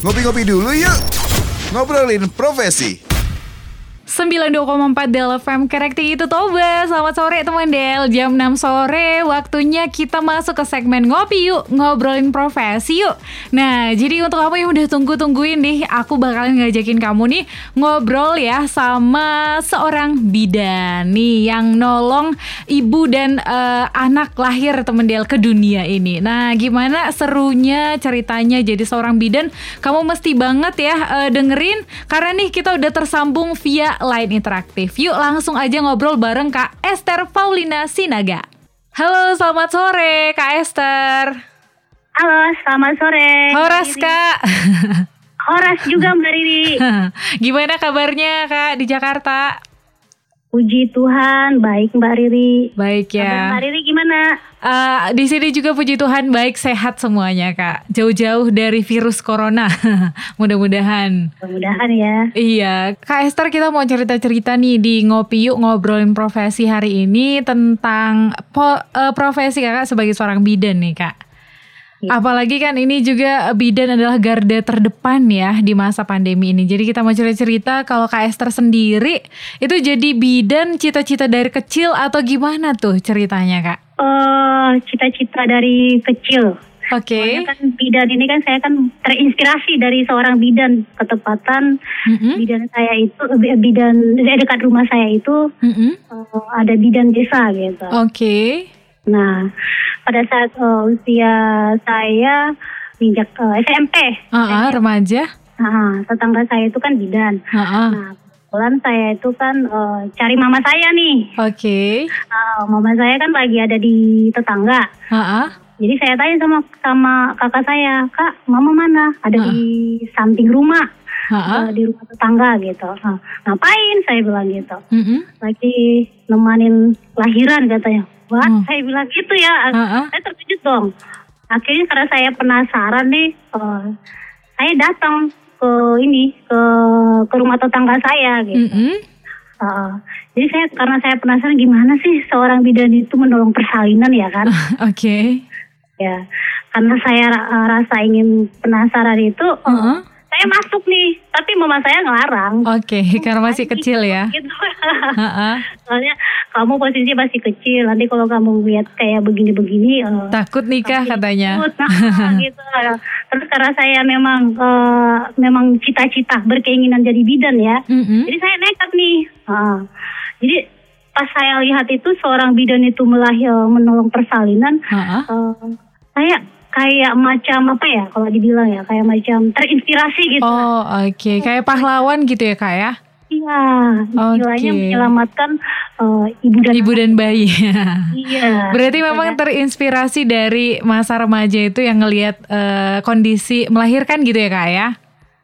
Ngopi-ngopi dulu yuk. Ngobrolin profesi. 92,4 Del FM Correcting itu Toba. Selamat sore teman Del. Jam 6 sore Waktunya kita masuk ke segmen Ngopi yuk. Ngobrolin profesi yuk. Nah jadi untuk kamu yang udah tunggu-tungguin nih Aku bakalan ngajakin kamu nih Ngobrol ya sama seorang bidan Nih yang nolong ibu dan uh, anak lahir teman Del ke dunia ini. Nah gimana serunya ceritanya jadi seorang bidan? Kamu mesti banget ya uh, dengerin. Karena nih kita udah tersambung via line interaktif. Yuk langsung aja ngobrol bareng Kak Esther Paulina Sinaga. Halo, selamat sore Kak Esther. Halo, selamat sore. Horas Kak. Horas juga Mbak Riri. Gimana kabarnya Kak di Jakarta? Puji Tuhan, baik Mbak Riri. Baik ya. Kabar Mbak Riri gimana? Uh, di sini juga puji Tuhan baik sehat semuanya kak. Jauh-jauh dari virus corona. Mudah-mudahan. Mudah-mudahan ya. Iya, Kak Esther kita mau cerita-cerita nih di ngopi yuk ngobrolin profesi hari ini tentang po, uh, profesi kakak sebagai seorang bidan nih kak. Ya. Apalagi kan ini juga bidan adalah garda terdepan ya di masa pandemi ini. Jadi kita mau cerita-cerita kalau Kak Esther sendiri itu jadi bidan cita-cita dari kecil atau gimana tuh ceritanya Kak? Uh, cita-cita dari kecil. Oke. Okay. kan bidan ini kan saya kan terinspirasi dari seorang bidan ketepatan mm-hmm. bidan saya itu eh, bidan dekat rumah saya itu mm-hmm. uh, ada bidan desa gitu. Oke. Okay. Nah, pada saat uh, usia saya minjak uh, SMP. Uh, uh, remaja. Nah, tetangga saya itu kan bidan. Uh, uh. Nah, kebetulan saya itu kan uh, cari mama saya nih. Oke. Okay. Uh, mama saya kan lagi ada di tetangga. Uh, uh. Jadi saya tanya sama sama kakak saya, kak, mama mana? Ada uh. di samping rumah. Uh, di rumah tetangga gitu. Uh, ngapain? Saya bilang gitu. Uh -huh. Lagi nemanin lahiran katanya. Wah, hmm. saya bilang gitu ya. Uh-uh. Saya terkejut dong. Akhirnya karena saya penasaran nih, uh, saya datang ke ini ke ke rumah tetangga saya gitu. Mm-hmm. Uh, jadi saya karena saya penasaran gimana sih seorang bidan itu menolong persalinan ya kan? Oke. Okay. Ya, karena saya uh, rasa ingin penasaran itu. Uh-huh saya masuk nih, tapi mama saya ngelarang. Oke, okay, karena masih kecil ya. Gitu. Soalnya kamu posisi masih kecil, nanti kalau kamu lihat kayak begini-begini. Uh, takut nikah katanya. Takut, nah, gitu. Terus karena saya memang uh, memang cita-cita berkeinginan jadi bidan ya, mm-hmm. jadi saya nekat nih. Uh, jadi pas saya lihat itu seorang bidan itu melahir menolong persalinan, uh-huh. uh, saya kayak macam apa ya kalau dibilang ya kayak macam terinspirasi gitu. Oh oke okay. kayak pahlawan gitu ya kak ya? Iya, istilahnya okay. menyelamatkan uh, ibu dan ibu dan bayi. iya. Berarti memang terinspirasi dari masa remaja itu yang ngelihat uh, kondisi melahirkan gitu ya kak ya?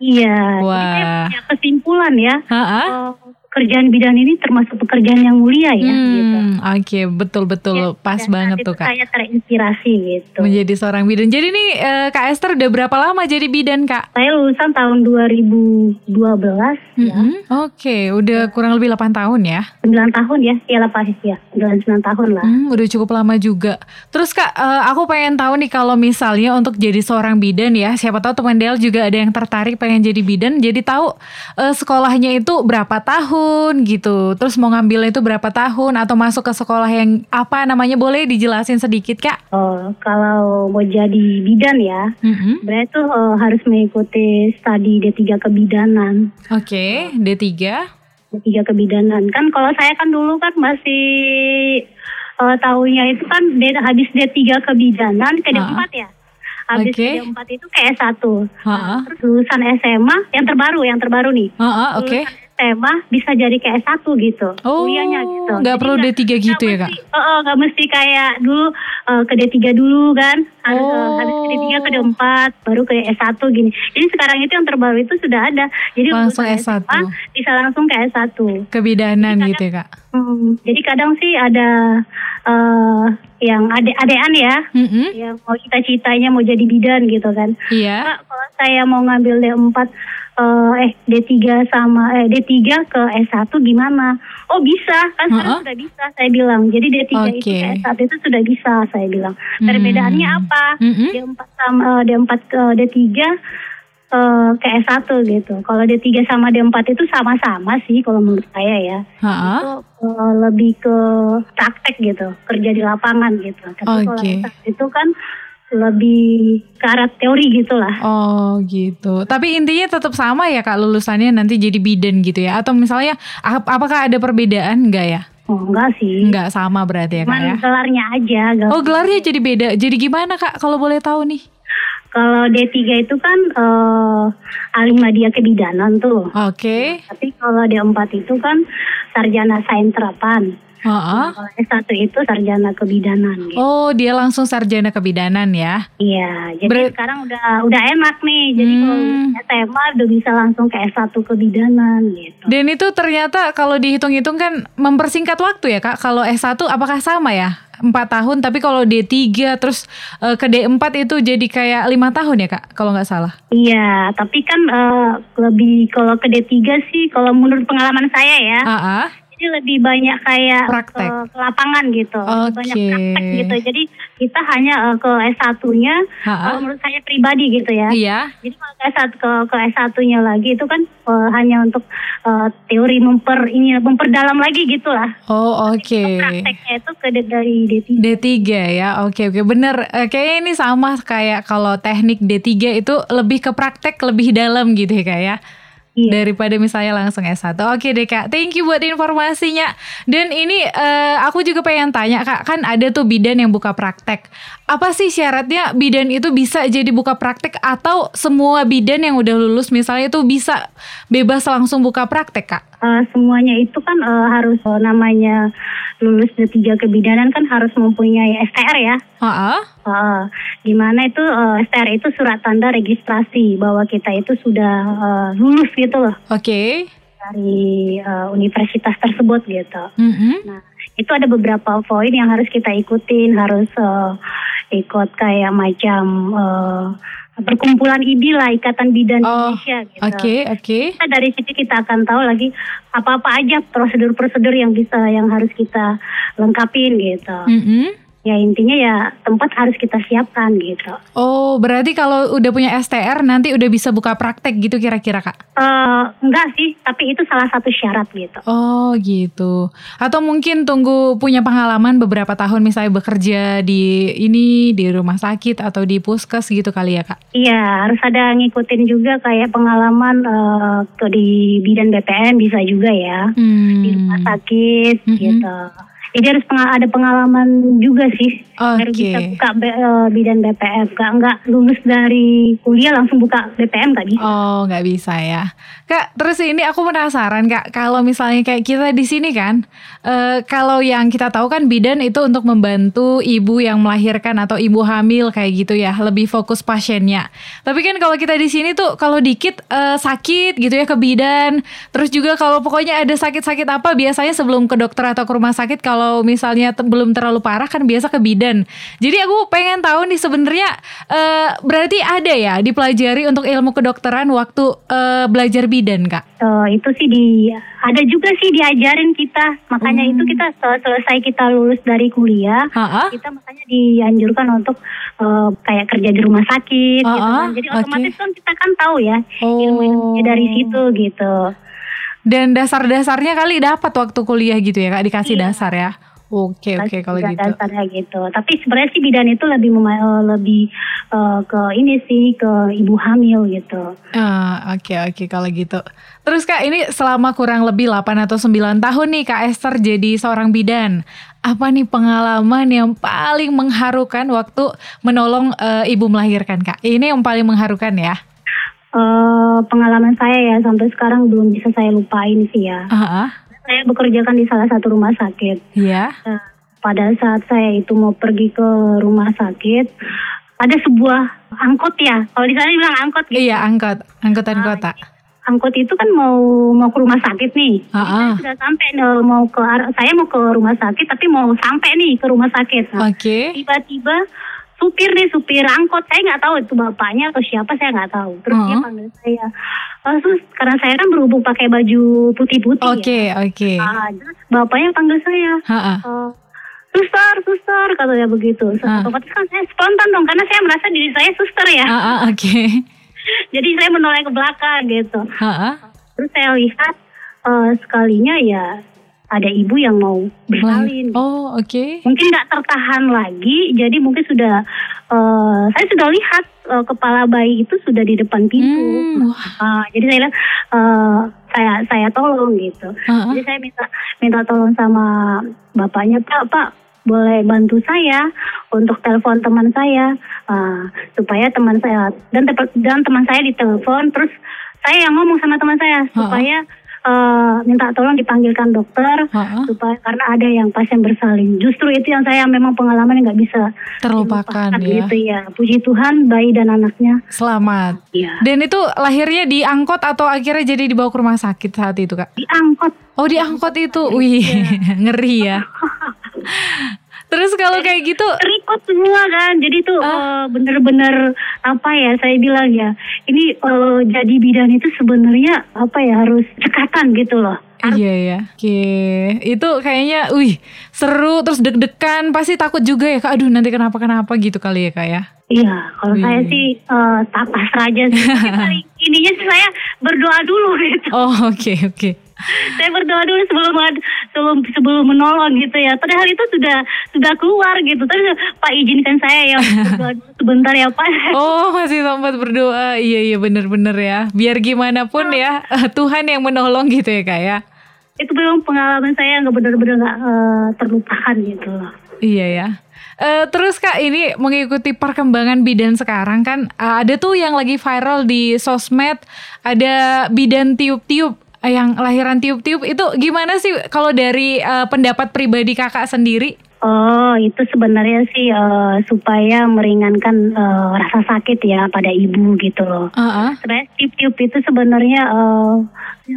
Iya. Wah. Jadi saya punya kesimpulan ya. Ha-ha? Uh, pekerjaan bidan ini termasuk pekerjaan yang mulia ya hmm, gitu. Oke, okay, betul-betul ya, pas banget tuh Kak. Saya terinspirasi gitu. Menjadi seorang bidan. Jadi nih uh, Kak Esther udah berapa lama jadi bidan Kak? Saya lulusan tahun 2012 mm -hmm. ya. Oke, okay, udah ya. kurang lebih 8 tahun ya? 9 tahun ya, ya 8 ya, 9, 9 tahun lah. Hmm, udah cukup lama juga. Terus Kak, uh, aku pengen tahu nih kalau misalnya untuk jadi seorang bidan ya, siapa tahu teman Del juga ada yang tertarik pengen jadi bidan, jadi tahu uh, sekolahnya itu berapa tahun tahun gitu. Terus mau ngambil itu berapa tahun atau masuk ke sekolah yang apa namanya boleh dijelasin sedikit kak? Oh kalau mau jadi bidan ya, mm-hmm. berarti tuh uh, harus mengikuti studi D3 kebidanan. Oke, okay, D3. D3 kebidanan. Kan kalau saya kan dulu kan masih uh, tahunnya itu kan D, habis D3 kebidanan ke D4 uh. ya. Habis okay. D4 itu ke S1. Uh-uh. Terus lulusan SMA yang terbaru, yang terbaru nih. Uh-uh, oke. Okay tema bisa jadi kayak satu gitu oh, kuliahnya gitu. Nggak perlu D3 gitu ya kak? Oh, oh nggak mesti kayak dulu uh, ke D3 dulu kan harus oh. uh, harus ke D3 ke D4 baru ke S1 gini. Jadi sekarang itu yang terbaru itu sudah ada. Jadi langsung S1 SMA, bisa langsung ke S1. Kebidanan kadang, gitu ya kak? Hmm, jadi kadang sih ada uh, yang ade-adean ya, mm-hmm. yang mau cita-citanya mau jadi bidan gitu kan. Iya. Kalau saya mau ngambil D4 uh, eh D3 sama eh D3 ke S1 gimana? Oh bisa, kan sekarang uh-huh. sudah bisa saya bilang. Jadi D3 okay. itu ke S1 itu sudah bisa saya bilang. Perbedaannya hmm. apa? Mm-hmm. D4 sama D4 ke D3 uh, uh, ke S1 gitu. Kalau D3 sama D4 itu sama-sama sih kalau menurut saya ya. Ha-ha. Itu uh, lebih ke praktek gitu, kerja di lapangan gitu. Tapi kalau Oke. S1 itu kan lebih ke arah teori gitu lah. Oh gitu. Tapi intinya tetap sama ya kak lulusannya nanti jadi bidan gitu ya? Atau misalnya ap- apakah ada perbedaan enggak ya? Oh enggak sih. Enggak sama berarti ya kak Cuman ya? gelarnya aja. gak- Oh gelarnya jadi beda. Jadi gimana kak kalau boleh tahu nih? Kalau D3 itu kan uh, alim media kebidanan tuh. Oke. Tapi kalau D4 itu kan sarjana sains terapan. Ha-ha. Kalau S1 itu sarjana kebidanan gitu. Oh dia langsung sarjana kebidanan ya? Iya, jadi Ber- sekarang udah udah enak nih. Jadi kalau Hmm. SMA udah bisa langsung ke S1 kebidanan gitu. Dan itu ternyata kalau dihitung-hitung kan mempersingkat waktu ya kak. Kalau S1 apakah sama ya? 4 tahun tapi kalau D3 terus eh, ke D4 itu jadi kayak lima tahun ya kak kalau nggak salah. Iya, tapi kan eh, lebih kalau ke D3 sih kalau menurut pengalaman saya ya, ah. Jadi lebih banyak kayak Praktek. ke, ke lapangan gitu. Lebih Banyak praktek gitu. Jadi kita hanya eh, ke S1-nya Ha, ah. kalau menurut saya pribadi gitu ya. Iya. Jadi kalau ke S1 ke, ke S1-nya lagi itu kan eh, hanya untuk eh, teori memper ini memperdalam lagi gitu lah. Oh oke. Prakteknya itu ke dari D3. D3 ya, oke oke bener. Eh, kayaknya ini sama kayak kalau teknik D3 itu lebih ke praktek lebih dalam gitu ya kak ya. Iya. Daripada misalnya langsung S1 Oke deh kak. Thank you buat informasinya. Dan ini eh, aku juga pengen tanya kak Kan ada tuh bidan yang buka praktek. Apa sih syaratnya bidan itu bisa jadi buka praktek Atau semua bidan yang udah lulus misalnya itu bisa bebas langsung buka praktek kak Eh, semuanya itu kan eh, harus eh, namanya lulus D3 kebidanan kan harus mempunyai STR ya. Eh, di mana itu eh, STR itu surat tanda registrasi bahwa kita itu sudah eh, lulus gitu loh Oke dari eh, universitas tersebut gitu. Mhm. Nah, itu ada beberapa poin yang harus kita ikutin, harus eh, ikut kayak macam eh, perkumpulan IBI lah, Ikatan Bidan Oh, Indonesia gitu. Oke oke Kita dari situ kita akan tahu lagi apa-apa aja prosedur-prosedur yang bisa yang harus kita lengkapin gitu. Mhm. Ya intinya ya tempat harus kita siapkan gitu. Oh, berarti kalau udah punya STR nanti udah bisa buka praktek gitu kira-kira kak? Eh enggak sih, tapi itu salah satu syarat gitu. Oh gitu. Atau mungkin tunggu punya pengalaman beberapa tahun misalnya bekerja di ini di rumah sakit atau di puskes gitu kali ya kak? Iya, harus ada ngikutin juga kayak pengalaman eh, ke di bidang BPM bisa juga ya. Hmm. Di rumah sakit Mm-mm. gitu. Jadi harus penga- ada pengalaman juga sih. Baru Oke. bisa buka B- eh, bidan BPM. Enggak enggak lulus dari kuliah langsung buka BPM nggak bisa. Oh nggak bisa ya, kak. Terus ini aku penasaran kak, kalau misalnya kayak kita di sini kan, eh, kalau yang kita tahu kan bidan itu untuk membantu ibu yang melahirkan atau ibu hamil kayak gitu ya, lebih fokus pasiennya. Tapi kan kalau kita di sini tuh kalau dikit eh, sakit gitu ya ke bidan, terus juga kalau pokoknya ada sakit-sakit apa biasanya sebelum ke dokter atau ke rumah sakit kalau misalnya te- belum terlalu parah kan biasa ke bidan. Jadi aku pengen tahu nih sebenarnya eh, berarti ada ya dipelajari untuk ilmu kedokteran waktu eh, belajar bidan kak? Eh, itu sih di ada juga sih diajarin kita. Makanya Hmm. itu kita se- selesai kita lulus dari kuliah, Ha-ha. kita makanya dianjurkan untuk eh, kayak kerja di rumah sakit gitu Ah, kan. Jadi otomatis kan kita kan tahu ya Oh. ilmu-ilmunya dari situ gitu. Dan dasar-dasarnya kali dapat waktu kuliah gitu ya kak dikasih Iya. dasar ya? Oke oke kalau Juga gitu. dasarnya gitu. Tapi sebenarnya sih bidan itu lebih eh, lebih eh, ke ini sih ke ibu hamil gitu. Ah, Oke oke kalau gitu. Terus kak ini selama kurang lebih 8 atau 9 tahun nih kak Esther jadi seorang bidan. Apa nih pengalaman yang paling mengharukan waktu menolong eh, ibu melahirkan kak? Ini yang paling mengharukan ya? Eh, pengalaman saya ya sampai sekarang belum bisa saya lupain sih ya. Ah. Saya bekerja kan di salah satu rumah sakit. Iya. Nah, pada saat saya itu mau pergi ke rumah sakit, ada sebuah angkot ya. Kalau di sana bilang angkot gitu. Iya angkot, angkutan Ah, kota. Angkot itu kan mau mau ke rumah sakit nih. Ah, ah. Saya sudah sampai eh, mau ke saya mau ke rumah sakit tapi mau sampai nih ke rumah sakit. Nah, Oke. tiba-tiba supir nih supir angkot saya nggak tahu itu bapaknya atau siapa saya nggak tahu. Terus dia Oh. panggil saya. Eh, terus karena saya kan berhubung pakai baju putih-putih. Oke Ya. oke. Ah, terus bapaknya panggil saya. Ha, ha. Eh, suster, suster, katanya begitu. So, Ah. Otomatis kan saya spontan dong, karena saya merasa diri saya suster ya. Ah, ah, oke. Jadi saya menoleh ke belakang gitu. Ha-ha. Terus saya lihat uh, sekalinya ya ada ibu yang mau bersalin. Oh, oke. Okay. Mungkin nggak tertahan lagi, jadi mungkin sudah uh, saya sudah lihat uh, kepala bayi itu sudah di depan pintu. Hmm. Uh, jadi saya lihat uh, saya saya tolong gitu. Uh-huh. Jadi saya minta minta tolong sama bapaknya, Pak, Pak boleh bantu saya untuk telepon teman saya uh, supaya teman saya dan dan teman saya ditelepon terus saya yang ngomong sama teman saya supaya uh, minta tolong dipanggilkan dokter uh-huh. supaya karena ada yang pasien bersalin. Justru itu yang saya memang pengalaman yang nggak bisa terlupakan ya. Gitu ya. Puji Tuhan bayi dan anaknya selamat. Ya. Dan itu lahirnya di angkot atau akhirnya jadi dibawa ke rumah sakit saat itu kak? Di angkot. Oh di angkot itu, wih ya. ngeri ya. Terus kalau kayak gitu terikut semua kan. Jadi tuh uh. bener-bener apa ya saya bilang ya. Ini uh, jadi bidan itu sebenarnya apa ya harus cekatan gitu loh. Iya ya. Oke. Itu kayaknya wih, seru terus deg-degan, pasti takut juga ya Kak. Aduh, nanti kenapa-kenapa gitu kali ya Kak ya. Iya, kalau saya sih uh, tak pasrah aja sih. ininya sih saya berdoa dulu gitu. Oh, oke okay, oke. Okay saya berdoa dulu sebelum sebelum sebelum menolong gitu ya. Padahal itu sudah sudah keluar gitu. Tapi Pak izinkan saya ya sebentar ya Pak. Oh masih sempat berdoa. Iya iya benar-benar ya. Biar gimana pun ya Tuhan yang menolong gitu ya kak ya. Itu memang pengalaman saya nggak benar-benar nggak uh, terlupakan gitu Iya ya. Uh, terus kak ini mengikuti perkembangan bidan sekarang kan uh, ada tuh yang lagi viral di sosmed ada bidan tiup-tiup yang lahiran tiup-tiup itu gimana sih kalau dari uh, pendapat pribadi kakak sendiri? Oh, itu sebenarnya sih uh, supaya meringankan uh, rasa sakit ya pada ibu gitu loh. Uh-uh. Sebenarnya tiup-tiup itu sebenarnya uh,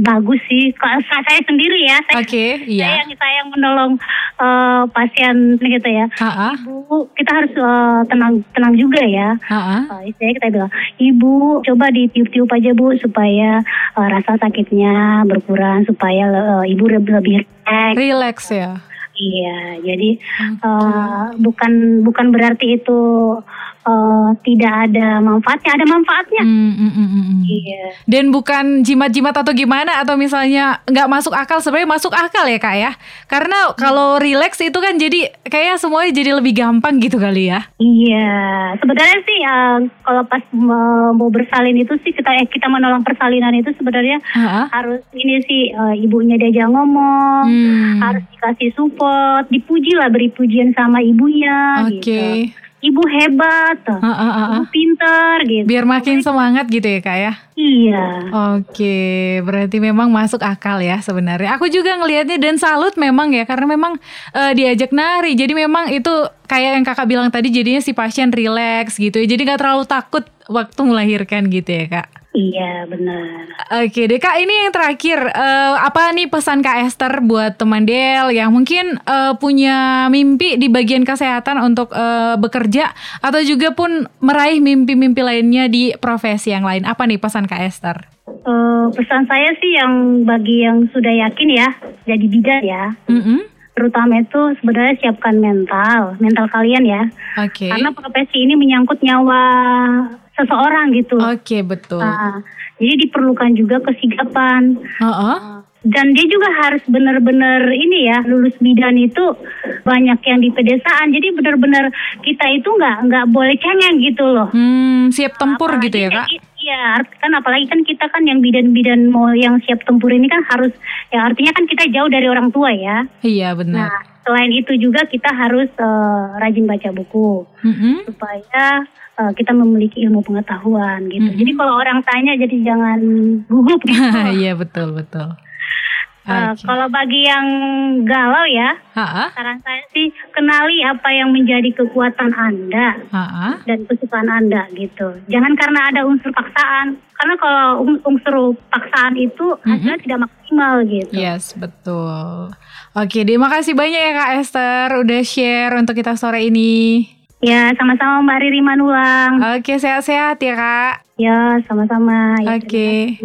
bagus sih. Kalau saya sendiri ya, saya, okay, iya. saya yang saya yang menolong uh, pasien gitu ya. Uh-uh. Ibu, kita harus uh, tenang tenang juga ya. Uh-uh. Uh, kita bilang, ibu coba ditiup-tiup aja bu supaya uh, rasa sakitnya berkurang, supaya uh, ibu lebih lebih relax ya. Iya, jadi okay. uh, bukan bukan berarti itu uh, tidak ada manfaatnya, ada manfaatnya. Mm, mm, mm, mm. Iya. Dan bukan jimat-jimat atau gimana atau misalnya nggak masuk akal sebenarnya masuk akal ya kak ya. Karena kalau relax itu kan jadi kayak semuanya jadi lebih gampang gitu kali ya. Iya, sebenarnya sih uh, kalau pas mau bersalin itu sih kita eh, kita menolong persalinan itu sebenarnya uh -huh. harus ini sih uh, ibunya diajak ngomong, hmm. harus dikasih support, dipuji lah beri pujian sama ibunya. Oke. Okay. Gitu ibu hebat, uh, uh, uh, ibu pintar gitu. Biar makin semangat gitu ya kak ya? Iya. Oke, berarti memang masuk akal ya sebenarnya. Aku juga ngelihatnya dan salut memang ya karena memang uh, diajak nari. Jadi memang itu kayak yang kakak bilang tadi jadinya si pasien rileks gitu ya. Jadi nggak terlalu takut waktu melahirkan gitu ya kak. Iya benar. Oke deh kak ini yang terakhir uh, apa nih pesan kak Esther buat teman Del yang mungkin uh, punya mimpi di bagian kesehatan untuk uh, bekerja atau juga pun meraih mimpi-mimpi lainnya di profesi yang lain apa nih pesan kak Esther? Uh, pesan saya sih yang bagi yang sudah yakin ya jadi bidan ya. Mm -hmm terutama itu sebenarnya siapkan mental, mental kalian ya. Oke. Okay. Karena profesi ini menyangkut nyawa seseorang gitu. Oke, okay, betul. Nah, jadi diperlukan juga kesigapan. Uh -uh. Dan dia juga harus benar-benar ini ya lulus bidan itu banyak yang di pedesaan. Jadi benar-benar kita itu nggak nggak boleh cengeng gitu loh. Hmm, siap tempur apalagi gitu ya kak? Iya, kan apalagi kan kita kan yang bidan-bidan mau yang siap tempur ini kan harus ya artinya kan kita jauh dari orang tua ya. Iya benar. Nah, selain itu juga kita harus uh, rajin baca buku mm -hmm. supaya uh, kita memiliki ilmu pengetahuan gitu. Mm -hmm. Jadi kalau orang tanya jadi jangan gugup gitu. Iya betul betul. Uh, Kalau bagi yang galau ya, Ha-ha? saran saya sih kenali apa yang menjadi kekuatan Anda Ha-ha? dan kesukaan Anda gitu. Jangan karena ada unsur paksaan, karena kalau unsur paksaan itu mm-hmm. hasilnya tidak maksimal gitu. Yes, betul. Oke, terima kasih banyak ya Kak Esther udah share untuk kita sore ini. Ya, sama-sama Mbak Riri Manulang. Oke, sehat-sehat ya Kak. Ya, sama-sama. Ya, Oke.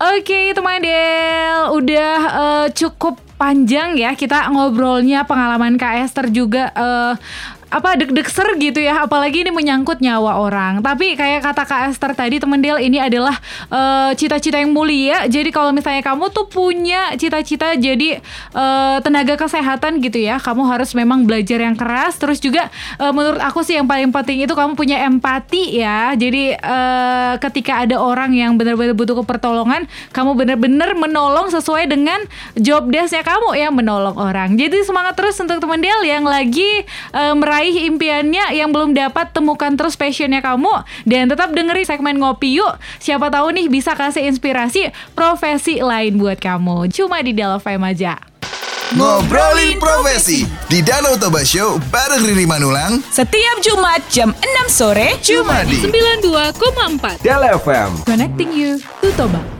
Oke teman Del, udah uh, cukup panjang ya kita ngobrolnya pengalaman Kak Esther juga uh, apa deg-deg ser gitu ya apalagi ini menyangkut nyawa orang. Tapi kayak kata Kak Esther tadi temen Del ini adalah uh, cita-cita yang mulia. Jadi kalau misalnya kamu tuh punya cita-cita jadi uh, tenaga kesehatan gitu ya kamu harus memang belajar yang keras. Terus juga uh, menurut aku sih yang paling penting itu kamu punya empati ya. Jadi uh, ketika ada orang yang benar-benar butuh pertolongan kamu benar-benar menolong sesuai dengan job desknya kamu ya menolong orang. Jadi semangat terus untuk teman Del yang lagi uh, meraih impiannya yang belum dapat temukan terus passionnya kamu dan tetap dengerin segmen ngopi yuk. Siapa tahu nih bisa kasih inspirasi profesi lain buat kamu. Cuma di Del FM aja. Ngobrolin Profesi. Di Danau Toba Show bareng Riri Manulang. Setiap Jumat jam 6 sore cuma di 92,4 Del FM Connecting you to Toba.